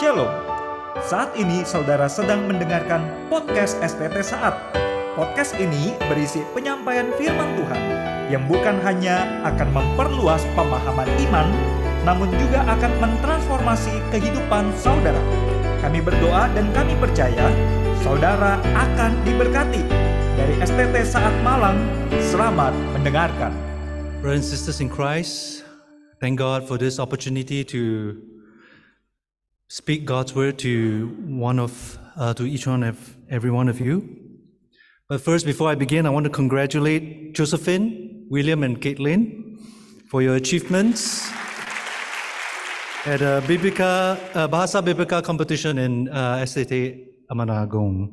Shalom. Saat ini saudara sedang mendengarkan podcast STT Saat. Podcast ini berisi penyampaian firman Tuhan yang bukan hanya akan memperluas pemahaman iman, namun juga akan mentransformasi kehidupan saudara. Kami berdoa dan kami percaya saudara akan diberkati. Dari STT Saat Malang, selamat mendengarkan. Brothers and sisters in Christ, thank God for this opportunity to speak God's word to one of uh, to each one of every one of you. But first, before I begin, I want to congratulate Josephine, William, and Caitlin for your achievements at a Biblica, uh, Bahasa Biblica competition in uh, STT Amanat Agung.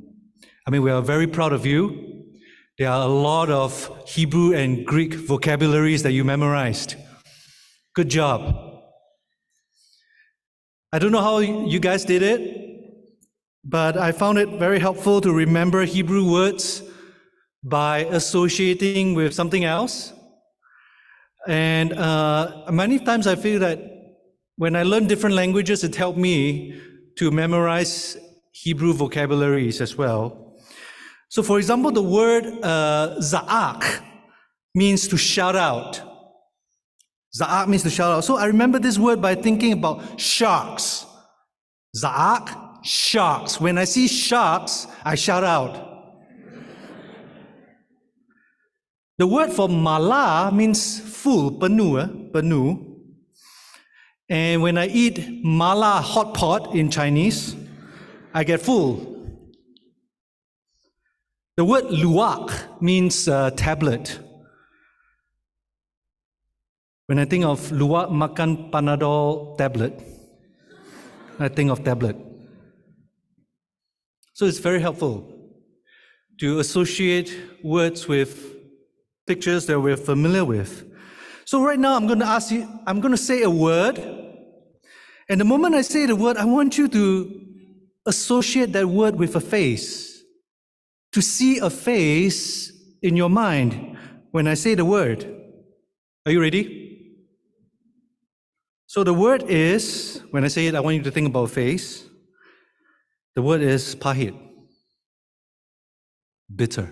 I mean, we are very proud of you. There are a lot of Hebrew and Greek vocabularies that you memorized. Good job. I don't know how you guys did it, but I found it very helpful to remember Hebrew words by associating with something else. And uh, many times I feel that when I learn different languages, it helped me to memorize Hebrew vocabularies as well. So, for example, the word uh, za'ak means to shout out. Za'ak means to shout out. So I remember this word by thinking about sharks. Za'ak, sharks. When I see sharks, I shout out. The word for mala means full, penuh, eh? penuh. And when I eat mala hot pot in Chinese, I get full. The word luwak means uh, tablet. When I think of luwak makan panadol tablet, I think of tablet. So it's very helpful to associate words with pictures that we're familiar with. So right now I'm going to ask you, I'm going to say a word. And the moment I say the word, I want you to associate that word with a face. To see a face in your mind when I say the word. Are you ready? So the word is, when I say it, I want you to think about face. The word is pahit, bitter.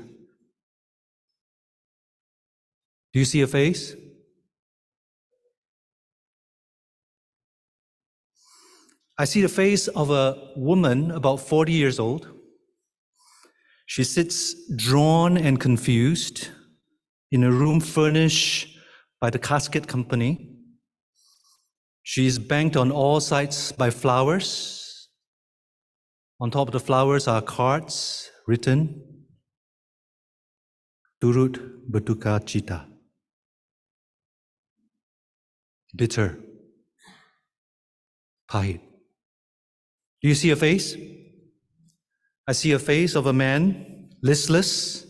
Do you see a face? I see the face of a woman about 40 years old. She sits drawn and confused in a room furnished by the casket company. She is banked on all sides by flowers. On top of the flowers are cards written Turut Berduka Cita. Bitter. Pahit. Do you see a face? I see a face of a man, listless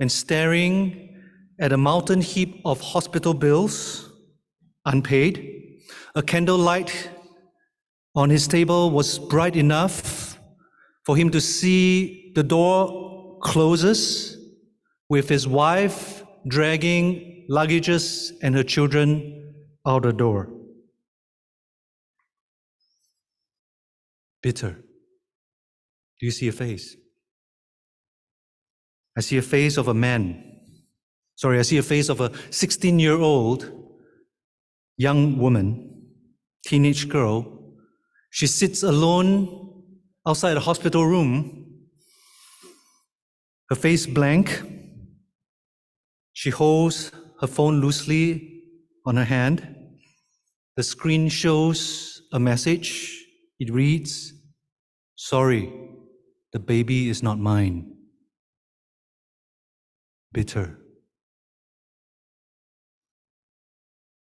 and staring at a mountain heap of hospital bills, unpaid. A candlelight on his table was bright enough for him to see the door closes with his wife dragging luggages and her children out the door. Bitter. Do you see a face? I see a face of a man. Sorry, I see a face of a 16 year old young woman, teenage girl. She sits alone outside a hospital room, her face blank. She holds her phone loosely on her hand. The screen shows a message. It reads, Sorry, the baby is not mine. Bitter.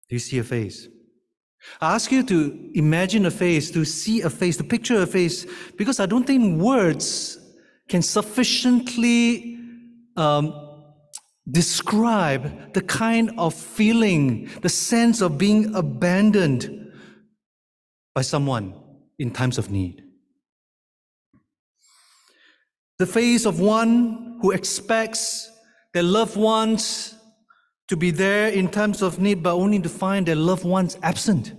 Do you see a face? I ask you to imagine a face, to see a face, to picture a face, because I don't think words can sufficiently um, describe the kind of feeling, the sense of being abandoned by someone in times of need. The face of one who expects their loved ones to be there in times of need, but only to find their loved ones absent.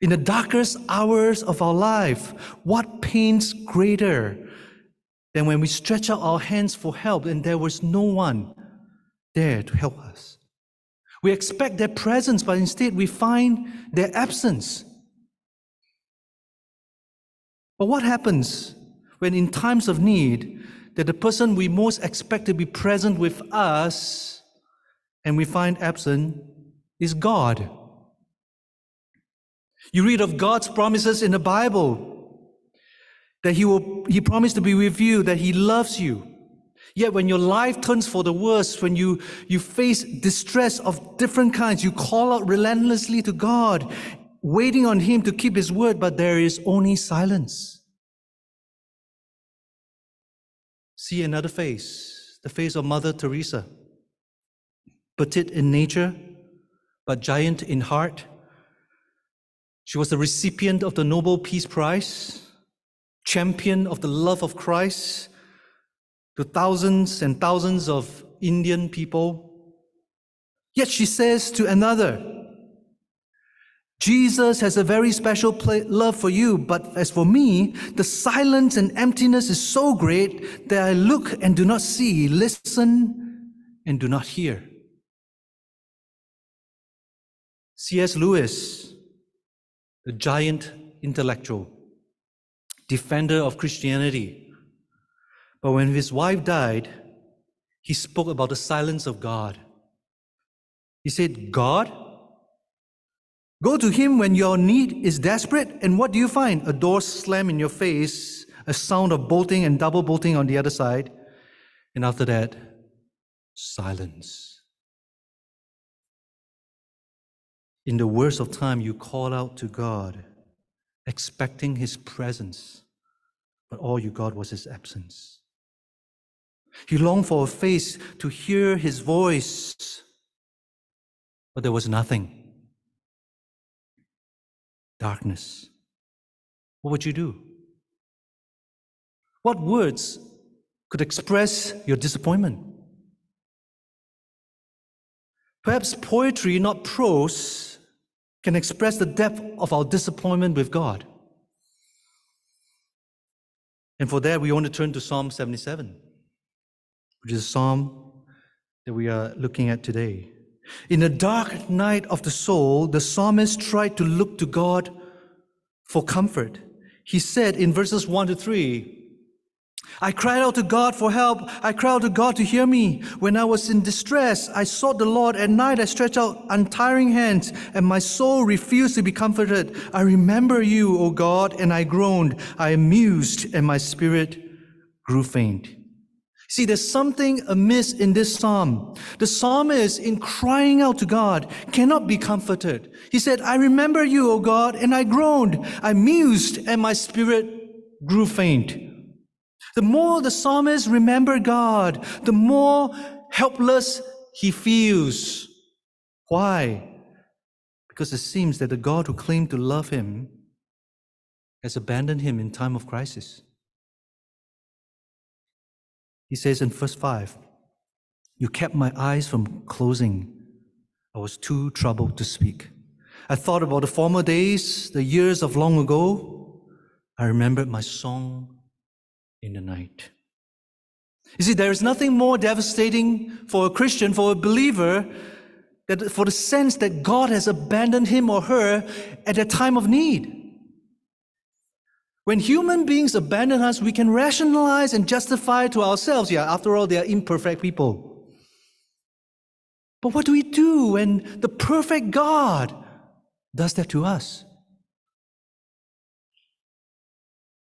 In the darkest hours of our life, what pains greater than when we stretch out our hands for help and there was no one there to help us? We expect their presence, but instead we find their absence. But what happens when, in times of need, that the person we most expect to be present with us and we find absent is God? You read of God's promises in the Bible that He will He promised to be with you, that He loves you. Yet when your life turns for the worse, when you, you face distress of different kinds, you call out relentlessly to God, waiting on Him to keep His word, but there is only silence. See another face, the face of Mother Teresa. Petite in nature, but giant in heart. She was the recipient of the Nobel Peace Prize, champion of the love of Christ to thousands and thousands of Indian people. Yet she says to another, Jesus has a very special love for you, but as for me, the silence and emptiness is so great that I look and do not see, listen and do not hear. C.S. Lewis, the giant intellectual, defender of Christianity, but when his wife died, he spoke about the silence of God. He said, God, go to him when your need is desperate, and what do you find? A door slam in your face, a sound of bolting and double bolting on the other side, and after that, silence. In the worst of time, you call out to God, expecting his presence, but all you got was his absence. You longed for a face to hear his voice, but there was nothing. Darkness. What would you do? What words could express your disappointment? Perhaps poetry, not prose, can express the depth of our disappointment with God. And for that, we want to turn to Psalm 77 which is a psalm that we are looking at today. In the dark night of the soul, the psalmist tried to look to God for comfort. He said in verses 1 to 3, I cried out to God for help. I cried out to God to hear me. When I was in distress, I sought the Lord. At night, I stretched out untiring hands, and my soul refused to be comforted. I remember you, O God, and I groaned. I mused, and my spirit grew faint. See, there's something amiss in this psalm. The psalmist, in crying out to God, cannot be comforted. He said, I remember you, O God, and I groaned. I mused, and my spirit grew faint. The more the psalmist remembered God, the more helpless he feels. Why? Because it seems that the God who claimed to love him has abandoned him in time of crisis. He says in verse 5 You kept my eyes from closing. I was too troubled to speak. I thought about the former days, the years of long ago. I remembered my song in the night. You see, there is nothing more devastating for a Christian, for a believer, that for the sense that God has abandoned him or her at a time of need. When human beings abandon us, we can rationalize and justify to ourselves, yeah, after all, they are imperfect people. But what do we do when the perfect God does that to us?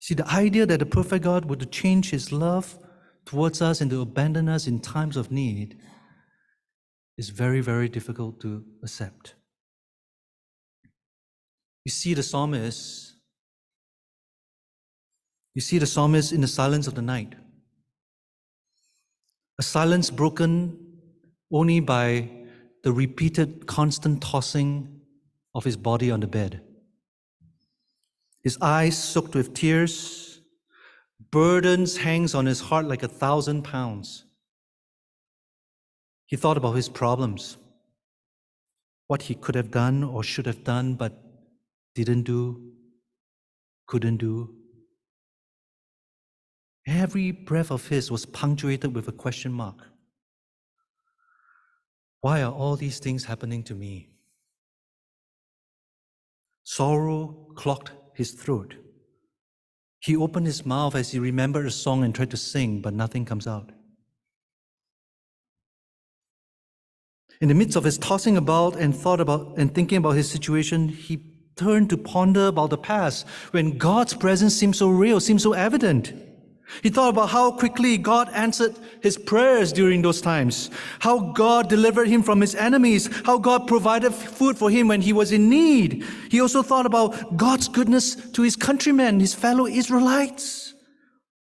See, the idea that the perfect God would change his love towards us and to abandon us in times of need is very, very difficult to accept. You see, the psalmist you see the psalmist in the silence of the night. A silence broken only by the repeated, constant tossing of his body on the bed. His eyes soaked with tears, burdens hangs on his heart like a thousand pounds. He thought about his problems, what he could have done or should have done, but didn't do, couldn't do. Every breath of his was punctuated with a question mark. Why are all these things happening to me? Sorrow clogged his throat. He opened his mouth as he remembered a song and tried to sing, but nothing comes out. In the midst of his tossing about and thought about and thinking about his situation, he turned to ponder about the past when God's presence seemed so real, seemed so evident. He thought about how quickly God answered his prayers during those times, how God delivered him from his enemies, how God provided food for him when he was in need. He also thought about God's goodness to his countrymen, his fellow Israelites.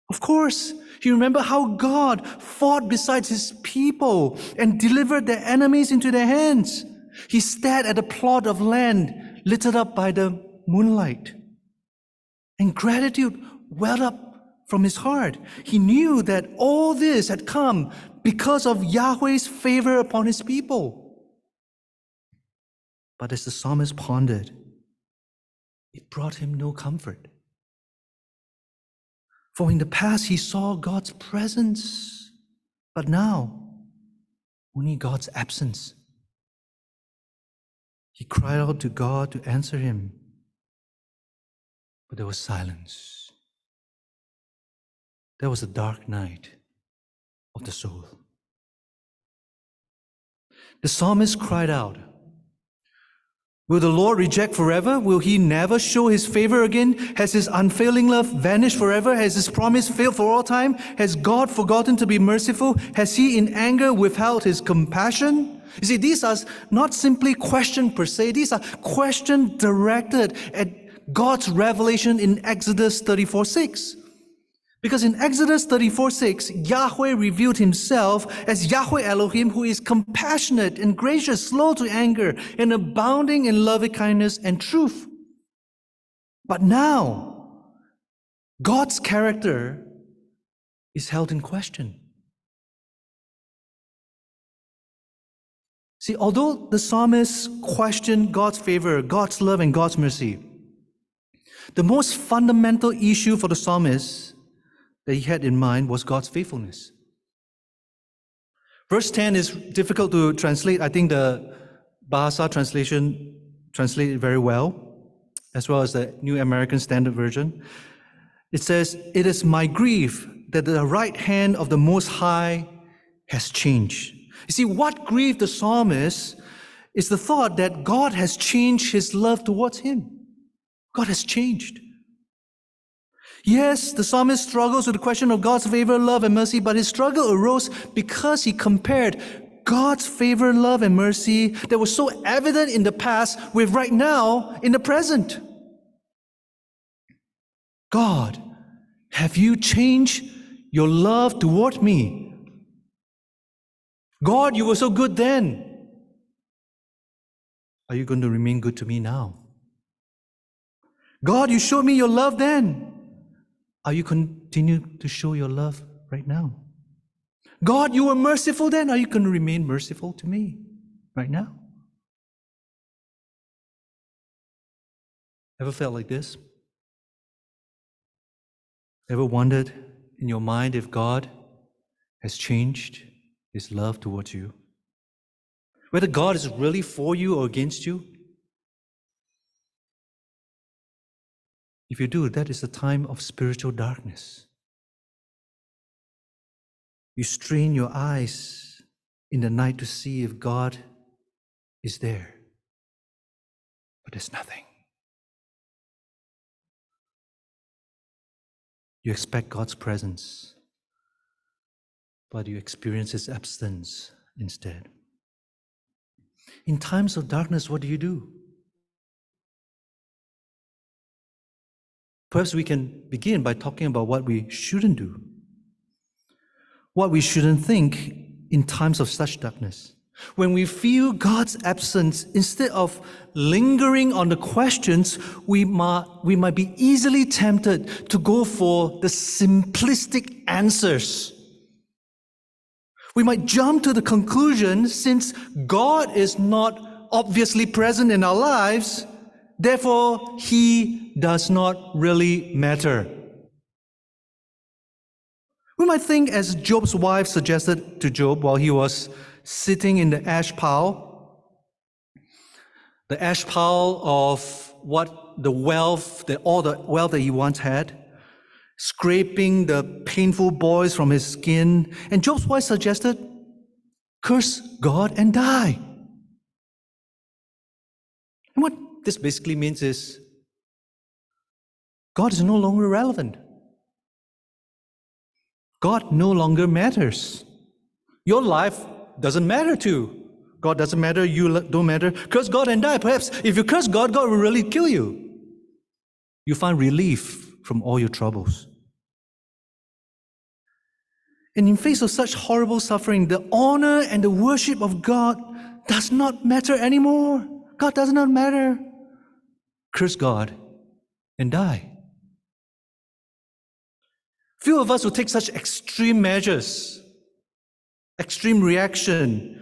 Of course, he remembered how God fought beside his people and delivered their enemies into their hands. He stared at a plot of land lit up by the moonlight. And gratitude welled up from his heart. He knew that all this had come because of Yahweh's favor upon his people. But as the psalmist pondered, it brought him no comfort. For in the past he saw God's presence, but now only God's absence. He cried out to God to answer him, but there was silence. There was a dark night of the soul. The psalmist cried out, Will the Lord reject forever? Will he never show his favor again? Has his unfailing love vanished forever? Has his promise failed for all time? Has God forgotten to be merciful? Has he in anger withheld his compassion? You see, these are not simply questions per se, these are questions directed at God's revelation in Exodus 34 6. Because in Exodus 34 6, Yahweh revealed himself as Yahweh Elohim, who is compassionate and gracious, slow to anger, and abounding in loving kindness and truth. But now, God's character is held in question. See, although the psalmist questioned God's favor, God's love, and God's mercy, the most fundamental issue for the psalmist that he had in mind was God's faithfulness. Verse 10 is difficult to translate. I think the Bahasa translation translated very well, as well as the New American Standard Version. It says, It is my grief that the right hand of the Most High has changed. You see, what grieved the psalmist is the thought that God has changed his love towards him. God has changed. Yes, the psalmist struggles with the question of God's favor, love, and mercy, but his struggle arose because he compared God's favor, love, and mercy that was so evident in the past with right now in the present. God, have you changed your love toward me? God, you were so good then. Are you going to remain good to me now? God, you showed me your love then. Are you continue to show your love right now? God, you were merciful then. Are you going to remain merciful to me right now? Ever felt like this? Ever wondered in your mind if God has changed his love towards you? Whether God is really for you or against you? If you do, that is a time of spiritual darkness. You strain your eyes in the night to see if God is there, but there's nothing. You expect God's presence, but you experience His absence instead. In times of darkness, what do you do? Perhaps we can begin by talking about what we shouldn't do, what we shouldn't think in times of such darkness. When we feel God's absence, instead of lingering on the questions, we might, we might be easily tempted to go for the simplistic answers. We might jump to the conclusion since God is not obviously present in our lives, Therefore, he does not really matter. We might think, as Job's wife suggested to Job while he was sitting in the ash pile, the ash pile of what the wealth, the, all the wealth that he once had, scraping the painful boils from his skin. And Job's wife suggested, curse God and die. And what this basically means is God is no longer relevant. God no longer matters. Your life doesn't matter too. God doesn't matter, you don't matter. Curse God and die. Perhaps if you curse God, God will really kill you. You find relief from all your troubles. And in face of such horrible suffering, the honor and the worship of God does not matter anymore. God does not matter. Curse God and die. Few of us will take such extreme measures, extreme reaction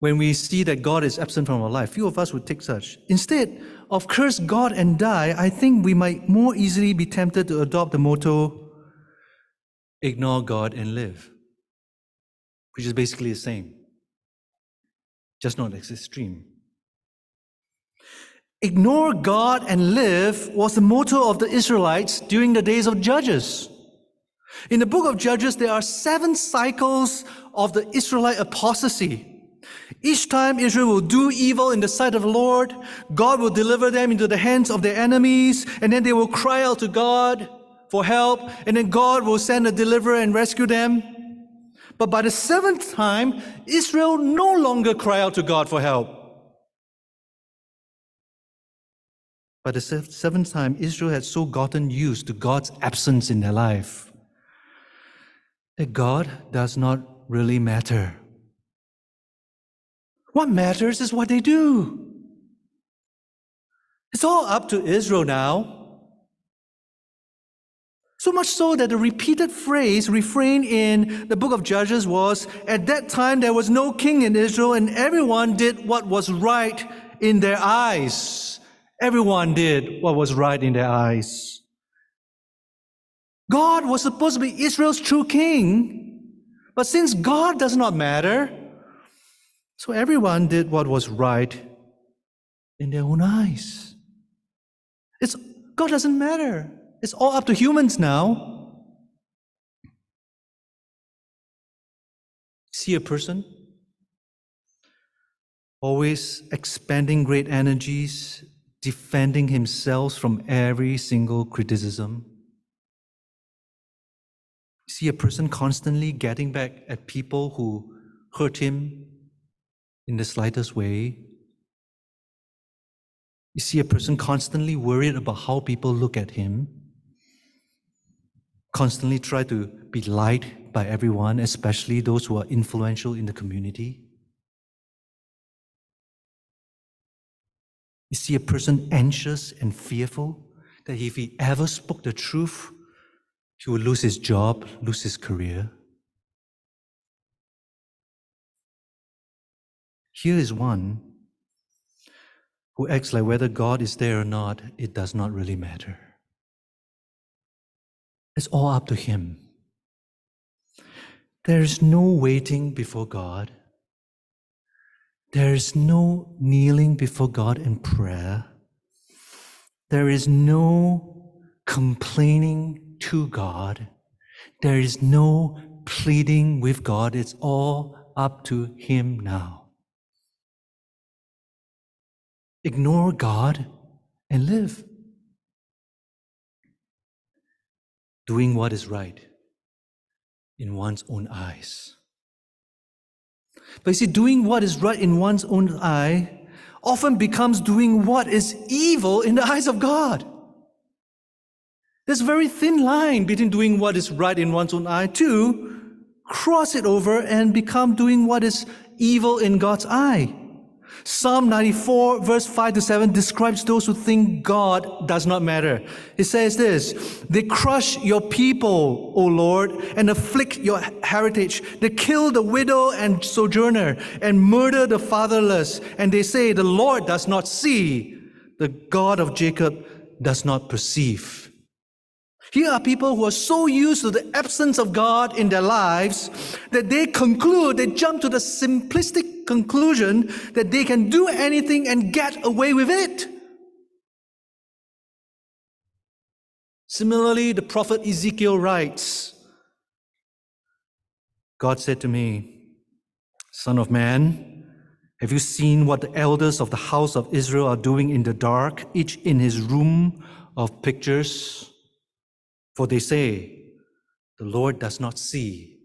when we see that God is absent from our life. Few of us would take such. Instead of curse God and die, I think we might more easily be tempted to adopt the motto ignore God and live, which is basically the same, just not extreme. Ignore God and live was the motto of the Israelites during the days of Judges. In the book of Judges, there are seven cycles of the Israelite apostasy. Each time Israel will do evil in the sight of the Lord, God will deliver them into the hands of their enemies, and then they will cry out to God for help, and then God will send a deliverer and rescue them. But by the seventh time, Israel no longer cry out to God for help. By the seventh time, Israel had so gotten used to God's absence in their life that God does not really matter. What matters is what they do. It's all up to Israel now. So much so that the repeated phrase, refrain in the book of Judges was At that time there was no king in Israel, and everyone did what was right in their eyes. Everyone did what was right in their eyes. God was supposed to be Israel's true king, but since God does not matter, so everyone did what was right in their own eyes. It's, God doesn't matter. It's all up to humans now. See a person always expending great energies, defending himself from every single criticism. See a person constantly getting back at people who hurt him in the slightest way. You see a person constantly worried about how people look at him, constantly try to be liked by everyone, especially those who are influential in the community. You see a person anxious and fearful that if he ever spoke the truth, he will lose his job, lose his career. Here is one who acts like whether God is there or not, it does not really matter. It's all up to him. There is no waiting before God. There is no kneeling before God in prayer. There is no complaining to God. There is no pleading with God. It's all up to Him now. Ignore God and live. Doing what is right in one's own eyes. But you see, doing what is right in one's own eye often becomes doing what is evil in the eyes of God. There's a very thin line between doing what is right in one's own eye to cross it over and become doing what is evil in God's eye. Psalm 94, verse 5 to 7 describes those who think God does not matter. It says this They crush your people, O Lord, and afflict your heritage. They kill the widow and sojourner and murder the fatherless. And they say, The Lord does not see. the God of Jacob does not perceive. Here are people who are so used to the absence of God in their lives that they conclude, they jump to the simplistic conclusion that they can do anything and get away with it. Similarly, the prophet Ezekiel writes God said to me, Son of man, have you seen what the elders of the house of Israel are doing in the dark, each in his room of pictures? For they say, The Lord does not see,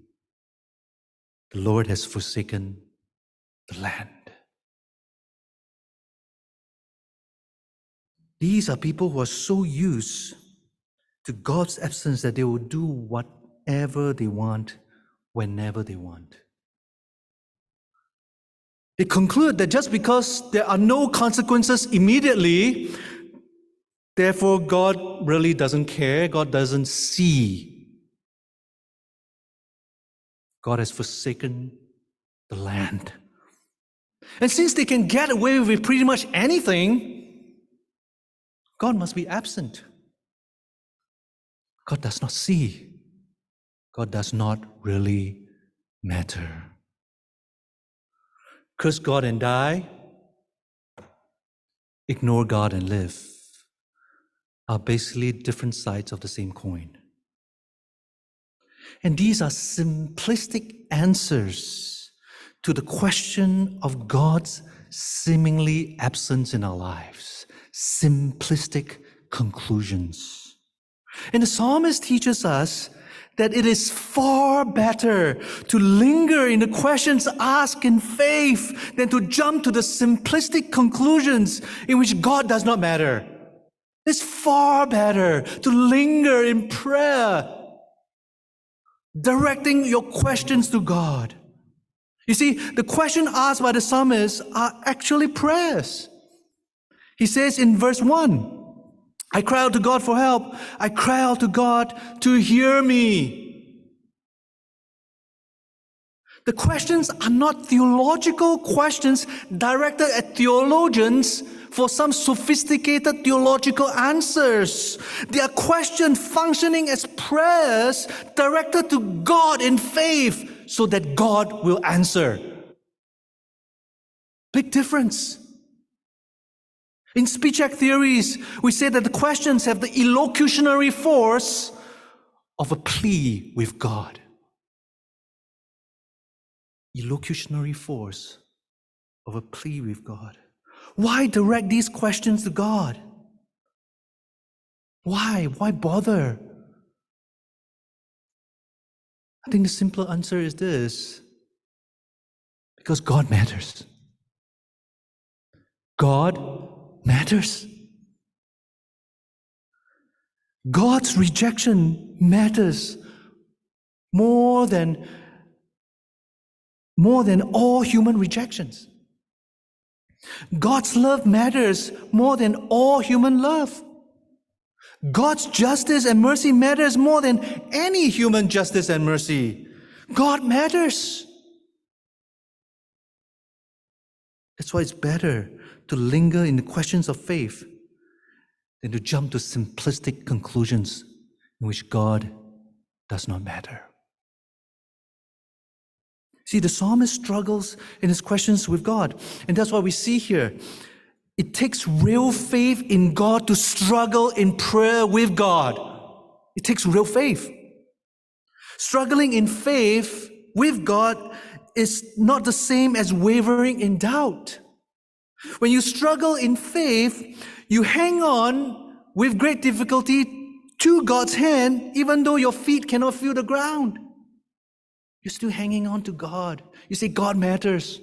the Lord has forsaken the land. These are people who are so used to God's absence that they will do whatever they want whenever they want. They conclude that just because there are no consequences immediately, therefore God really doesn't care, God doesn't see. God has forsaken the land. And since they can get away with pretty much anything, God must be absent. God does not see. God does not really matter. Curse God and die, ignore God and live are basically different sides of the same coin. And these are simplistic answers to the question of God's seemingly absence in our lives. Simplistic conclusions. And the psalmist teaches us that it is far better to linger in the questions asked in faith than to jump to the simplistic conclusions in which God does not matter. It's far better to linger in prayer, directing your questions to God. You see, the question asked by the psalmist are actually prayers. He says in verse 1, I cry out to God for help. I cry out to God to hear me. The questions are not theological questions directed at theologians for some sophisticated theological answers. They are questions functioning as prayers directed to God in faith so that God will answer. Big difference. In speech act theories, we say that the questions have the illocutionary force of a plea with God. Illocutionary force of a plea with God. Why direct these questions to God? Why? Why bother? I think the simple answer is this because God matters. God matters. God's rejection matters more than more than all human rejections. God's love matters more than all human love. God's justice and mercy matters more than any human justice and mercy. God matters. That's why it's better to linger in the questions of faith than to jump to simplistic conclusions in which God does not matter. See, the psalmist struggles in his questions with God. And that's what we see here. It takes real faith in God to struggle in prayer with God. It takes real faith. Struggling in faith with God is not the same as wavering in doubt. When you struggle in faith, you hang on with great difficulty to God's hand, even though your feet cannot feel the ground. You're still hanging on to God. You say, God matters.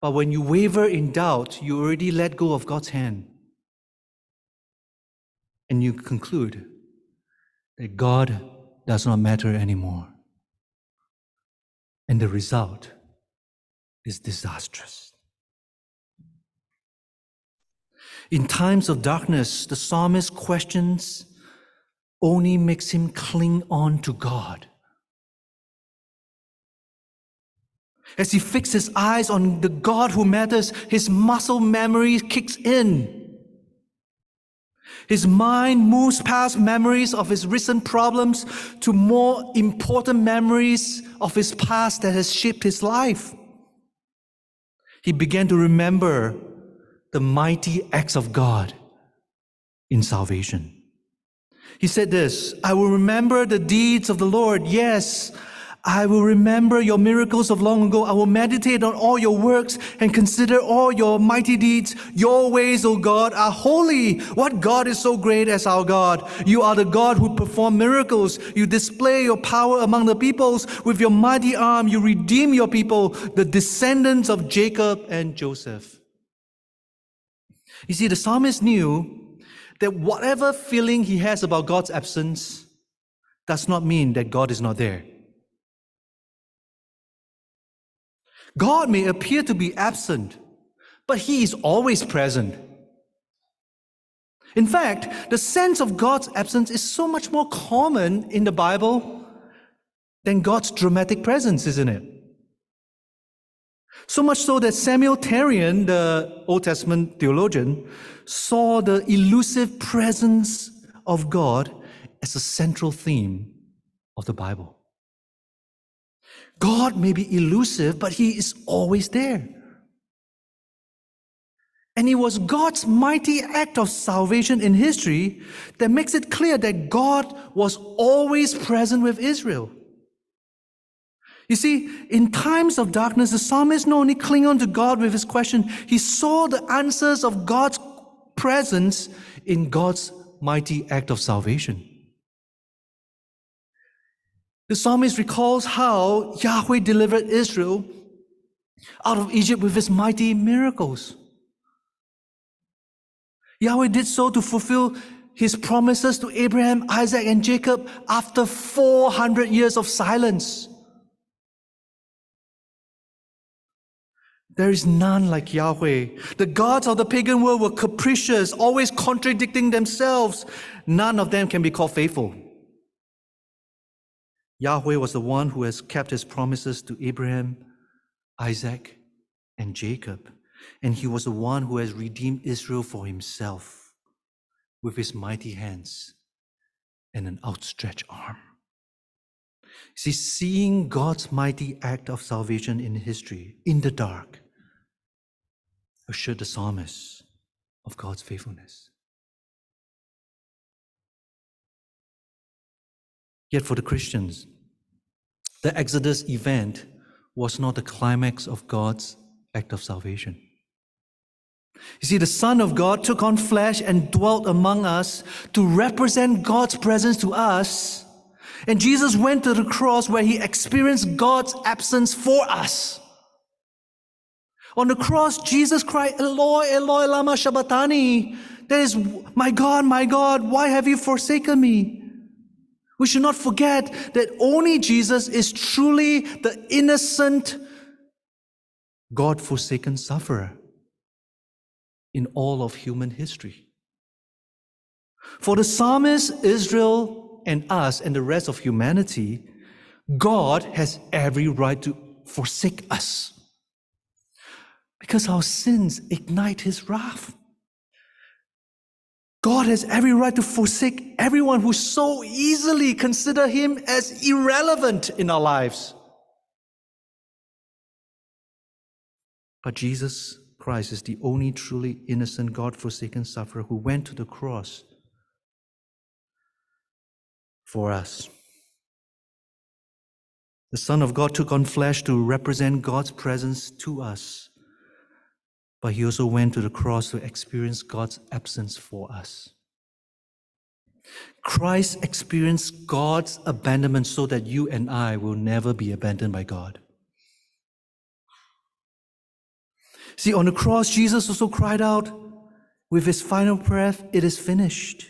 But when you waver in doubt, you already let go of God's hand. And you conclude that God does not matter anymore. And the result is disastrous. In times of darkness, the psalmist questions only makes him cling on to God. As he fixes his eyes on the God who matters, his muscle memory kicks in. His mind moves past memories of his recent problems to more important memories of his past that has shaped his life. He began to remember the mighty acts of God in salvation. He said this I will remember the deeds of the Lord. Yes, I will remember your miracles of long ago. I will meditate on all your works and consider all your mighty deeds. Your ways, O God, are holy. What God is so great as our God? You are the God who perform miracles. You display your power among the peoples. With your mighty arm, you redeem your people, the descendants of Jacob and Joseph. You see, the psalmist knew that whatever feeling he has about God's absence does not mean that God is not there. God may appear to be absent, but He is always present. In fact, the sense of God's absence is so much more common in the Bible than God's dramatic presence, isn't it? So much so that Samuel Terrien, the Old Testament theologian, saw the elusive presence of God as a central theme of the Bible. God may be elusive, but He is always there. And it was God's mighty act of salvation in history that makes it clear that God was always present with Israel. You see, in times of darkness, the psalmist not only cling on to God with his question, he saw the answers of God's presence in God's mighty act of salvation. The psalmist recalls how Yahweh delivered Israel out of Egypt with his mighty miracles. Yahweh did so to fulfill his promises to Abraham, Isaac, and Jacob after 400 years of silence. There is none like Yahweh. The gods of the pagan world were capricious, always contradicting themselves. None of them can be called faithful. Yahweh was the one who has kept his promises to Abraham, Isaac, and Jacob. And he was the one who has redeemed Israel for himself with his mighty hands and an outstretched arm. See, seeing God's mighty act of salvation in history in the dark assured the psalmist of God's faithfulness. Yet for the Christians, the Exodus event was not the climax of God's act of salvation. You see, the Son of God took on flesh and dwelt among us to represent God's presence to us. And Jesus went to the cross where he experienced God's absence for us. On the cross, Jesus cried, Eloi, Eloi, lama sabachthani. That is, my God, my God, why have you forsaken me? We should not forget that only Jesus is truly the innocent, God forsaken sufferer in all of human history. For the psalmist, Israel, and us, and the rest of humanity, God has every right to forsake us because our sins ignite his wrath. God has every right to forsake everyone who so easily consider him as irrelevant in our lives. But Jesus Christ is the only truly innocent, God forsaken sufferer who went to the cross for us. The Son of God took on flesh to represent God's presence to us but he also went to the cross to experience God's absence for us. Christ experienced God's abandonment so that you and I will never be abandoned by God. See, on the cross, Jesus also cried out with his final breath, It is finished.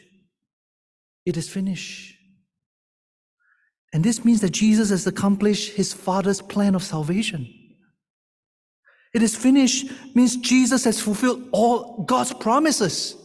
It is finished. And this means that Jesus has accomplished his Father's plan of salvation. It is finished means Jesus has fulfilled all God's promises.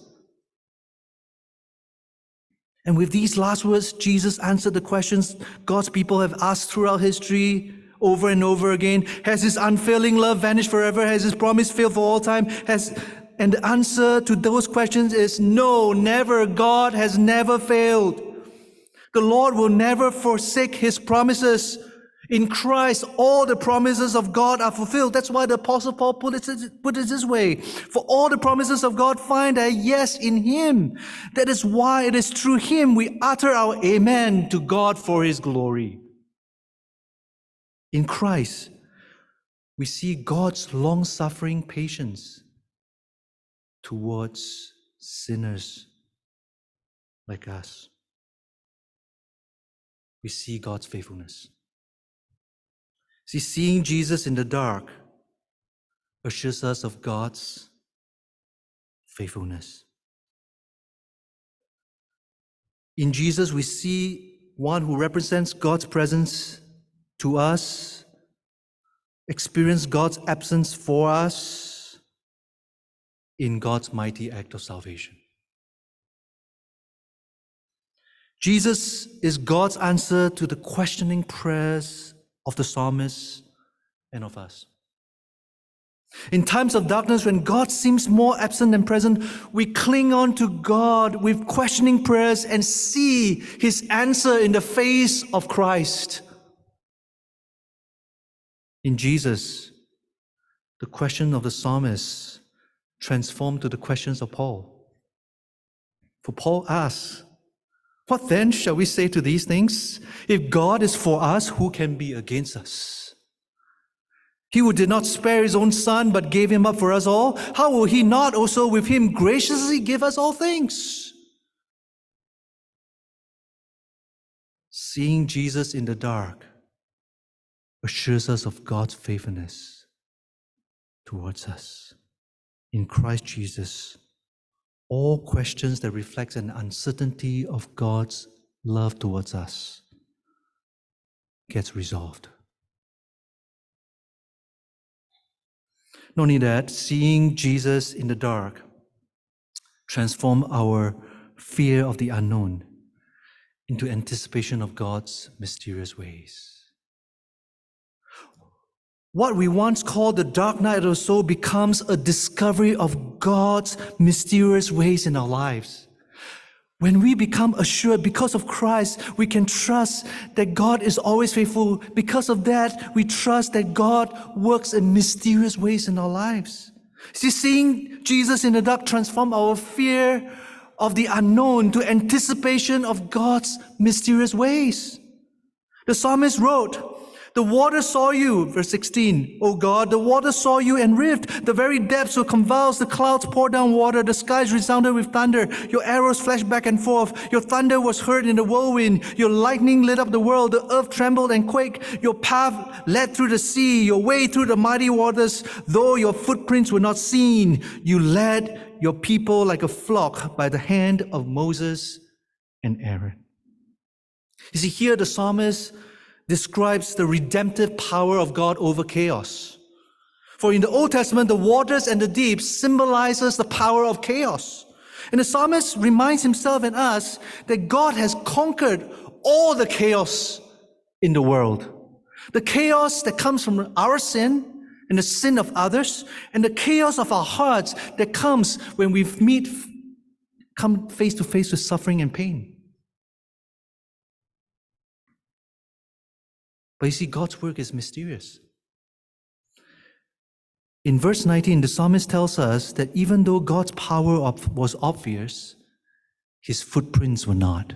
And with these last words, Jesus answered the questions God's people have asked throughout history over and over again? Has his unfailing love vanished forever? Has his promise failed for all time? Has and the answer to those questions is no, never. God has never failed. The Lord will never forsake his promises. In Christ, all the promises of God are fulfilled. That's why the Apostle Paul put it, put it this way. For all the promises of God find a yes in Him. That is why it is through Him we utter our amen to God for His glory. In Christ, we see God's long suffering patience towards sinners like us. We see God's faithfulness. See, seeing Jesus in the dark assures us of God's faithfulness. In Jesus, we see one who represents God's presence to us, experience God's absence for us in God's mighty act of salvation. Jesus is God's answer to the questioning prayers of the psalmist and of us. In times of darkness, when God seems more absent than present, we cling on to God with questioning prayers and see his answer in the face of Christ. In Jesus, the question of the psalmist transformed to the questions of Paul. For Paul asks, what then shall we say to these things? If God is for us, who can be against us? He who did not spare his own son, but gave him up for us all, how will he not also with him graciously give us all things? Seeing Jesus in the dark assures us of God's faithfulness towards us. In Christ Jesus, all questions that reflect an uncertainty of God's love towards us gets resolved. Not only that, seeing Jesus in the dark transform our fear of the unknown into anticipation of God's mysterious ways. What we once called the dark night of the soul becomes a discovery of God's mysterious ways in our lives. When we become assured because of Christ, we can trust that God is always faithful. Because of that, we trust that God works in mysterious ways in our lives. See, seeing Jesus in the dark transform our fear of the unknown to anticipation of God's mysterious ways. The psalmist wrote, the water saw you, verse 16. O God, the water saw you and rived. The very depths were convulsed. The clouds poured down water. The skies resounded with thunder. Your arrows flashed back and forth. Your thunder was heard in the whirlwind. Your lightning lit up the world. The earth trembled and quaked. Your path led through the sea, your way through the mighty waters. Though your footprints were not seen, you led your people like a flock by the hand of Moses and Aaron. You see, here the psalmist describes the redemptive power of God over chaos. For in the Old Testament, the waters and the deep symbolizes the power of chaos. And the psalmist reminds himself and us that God has conquered all the chaos in the world. The chaos that comes from our sin and the sin of others, and the chaos of our hearts that comes when we meet, come face to face with suffering and pain. But you see, God's work is mysterious. In verse 19, the psalmist tells us that even though God's power was obvious, his footprints were not.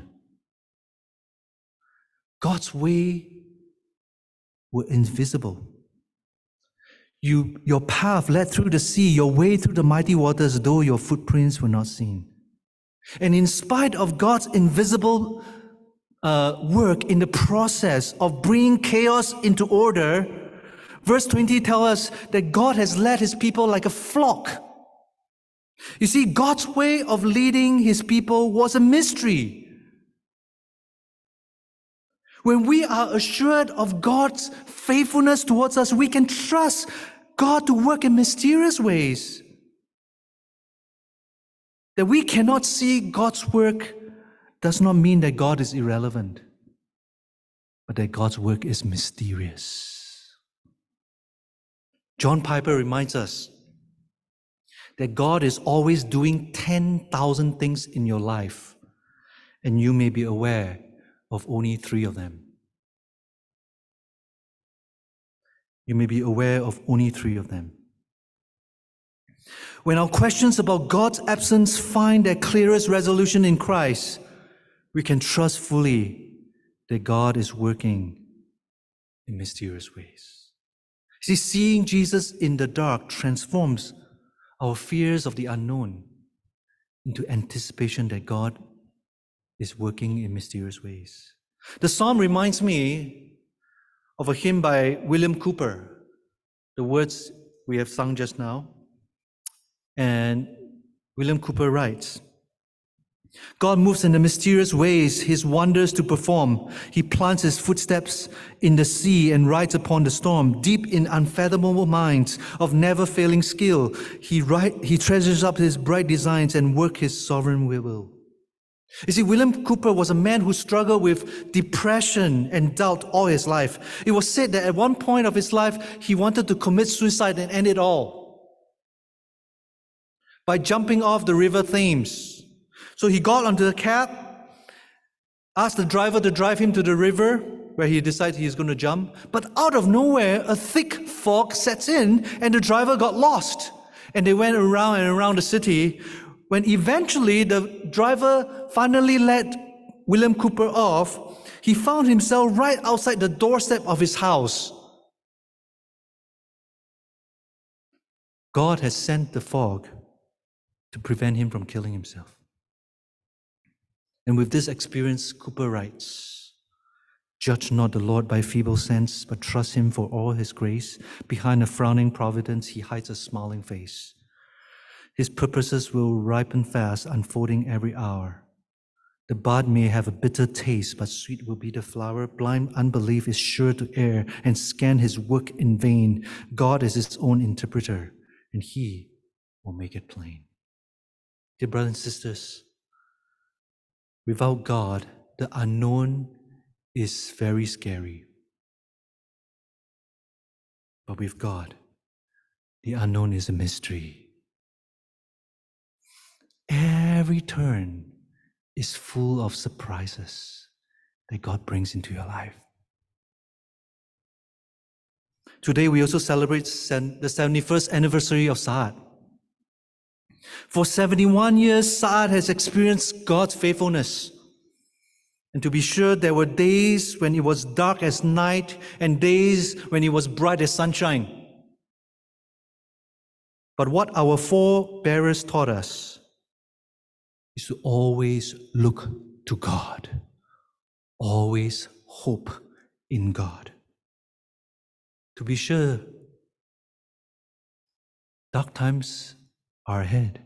God's way were invisible. You, your path led through the sea, your way through the mighty waters, though your footprints were not seen. And in spite of God's invisible uh, work in the process of bringing chaos into order, verse 20 tells us that God has led his people like a flock. You see, God's way of leading his people was a mystery. When we are assured of God's faithfulness towards us, we can trust God to work in mysterious ways. That we cannot see God's work does not mean that God is irrelevant, but that God's work is mysterious. John Piper reminds us that God is always doing 10,000 things in your life, and you may be aware of only three of them. You may be aware of only three of them. When our questions about God's absence find their clearest resolution in Christ, we can trust fully that God is working in mysterious ways. See, seeing Jesus in the dark transforms our fears of the unknown into anticipation that God is working in mysterious ways. The psalm reminds me of a hymn by William Cowper, the words we have sung just now. And William Cowper writes God moves in the mysterious ways, his wonders to perform. He plants his footsteps in the sea and rides upon the storm. Deep in unfathomable minds of never failing skill, he, write, he treasures up his bright designs and work his sovereign will. You see, William Cowper was a man who struggled with depression and doubt all his life. It was said that at one point of his life, he wanted to commit suicide and end it all by jumping off the river Thames. So he got onto the cab, asked the driver to drive him to the river where he decided he's going to jump. But out of nowhere, a thick fog sets in and the driver got lost. And they went around and around the city when eventually the driver finally let William Cowper off. He found himself right outside the doorstep of his house. God has sent the fog to prevent him from killing himself. And with this experience, Cowper writes Judge not the Lord by feeble sense, but trust him for all his grace. Behind a frowning providence, he hides a smiling face. His purposes will ripen fast, unfolding every hour. The bud may have a bitter taste, but sweet will be the flower. Blind unbelief is sure to err and scan his work in vain. God is his own interpreter, and he will make it plain. Dear brothers and sisters, without God, the unknown is very scary. But with God, the unknown is a mystery. Every turn is full of surprises that God brings into your life. Today, we also celebrate the 71st anniversary of SAAT. For 71 years, SAAT has experienced God's faithfulness. And to be sure, there were days when it was dark as night and days when it was bright as sunshine. But what our forebearers taught us is to always look to God, always hope in God. To be sure, dark times are ahead.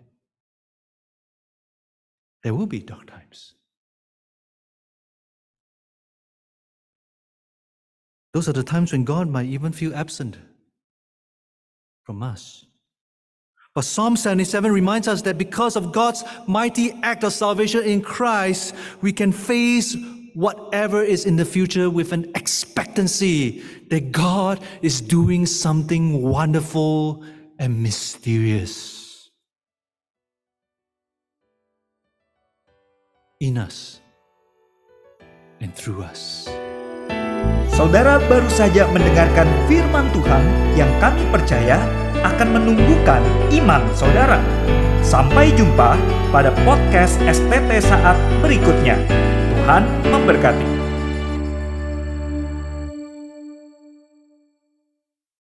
There will be dark times. Those are the times when God might even feel absent from us. But Psalm 77 reminds us that because of God's mighty act of salvation in Christ, we can face whatever is in the future with an expectancy that God is doing something wonderful and mysterious. In us and through us. Saudara baru saja mendengarkan firman Tuhan yang kami percaya akan menumbuhkan iman saudara. Sampai jumpa pada podcast STT saat berikutnya. Tuhan memberkati.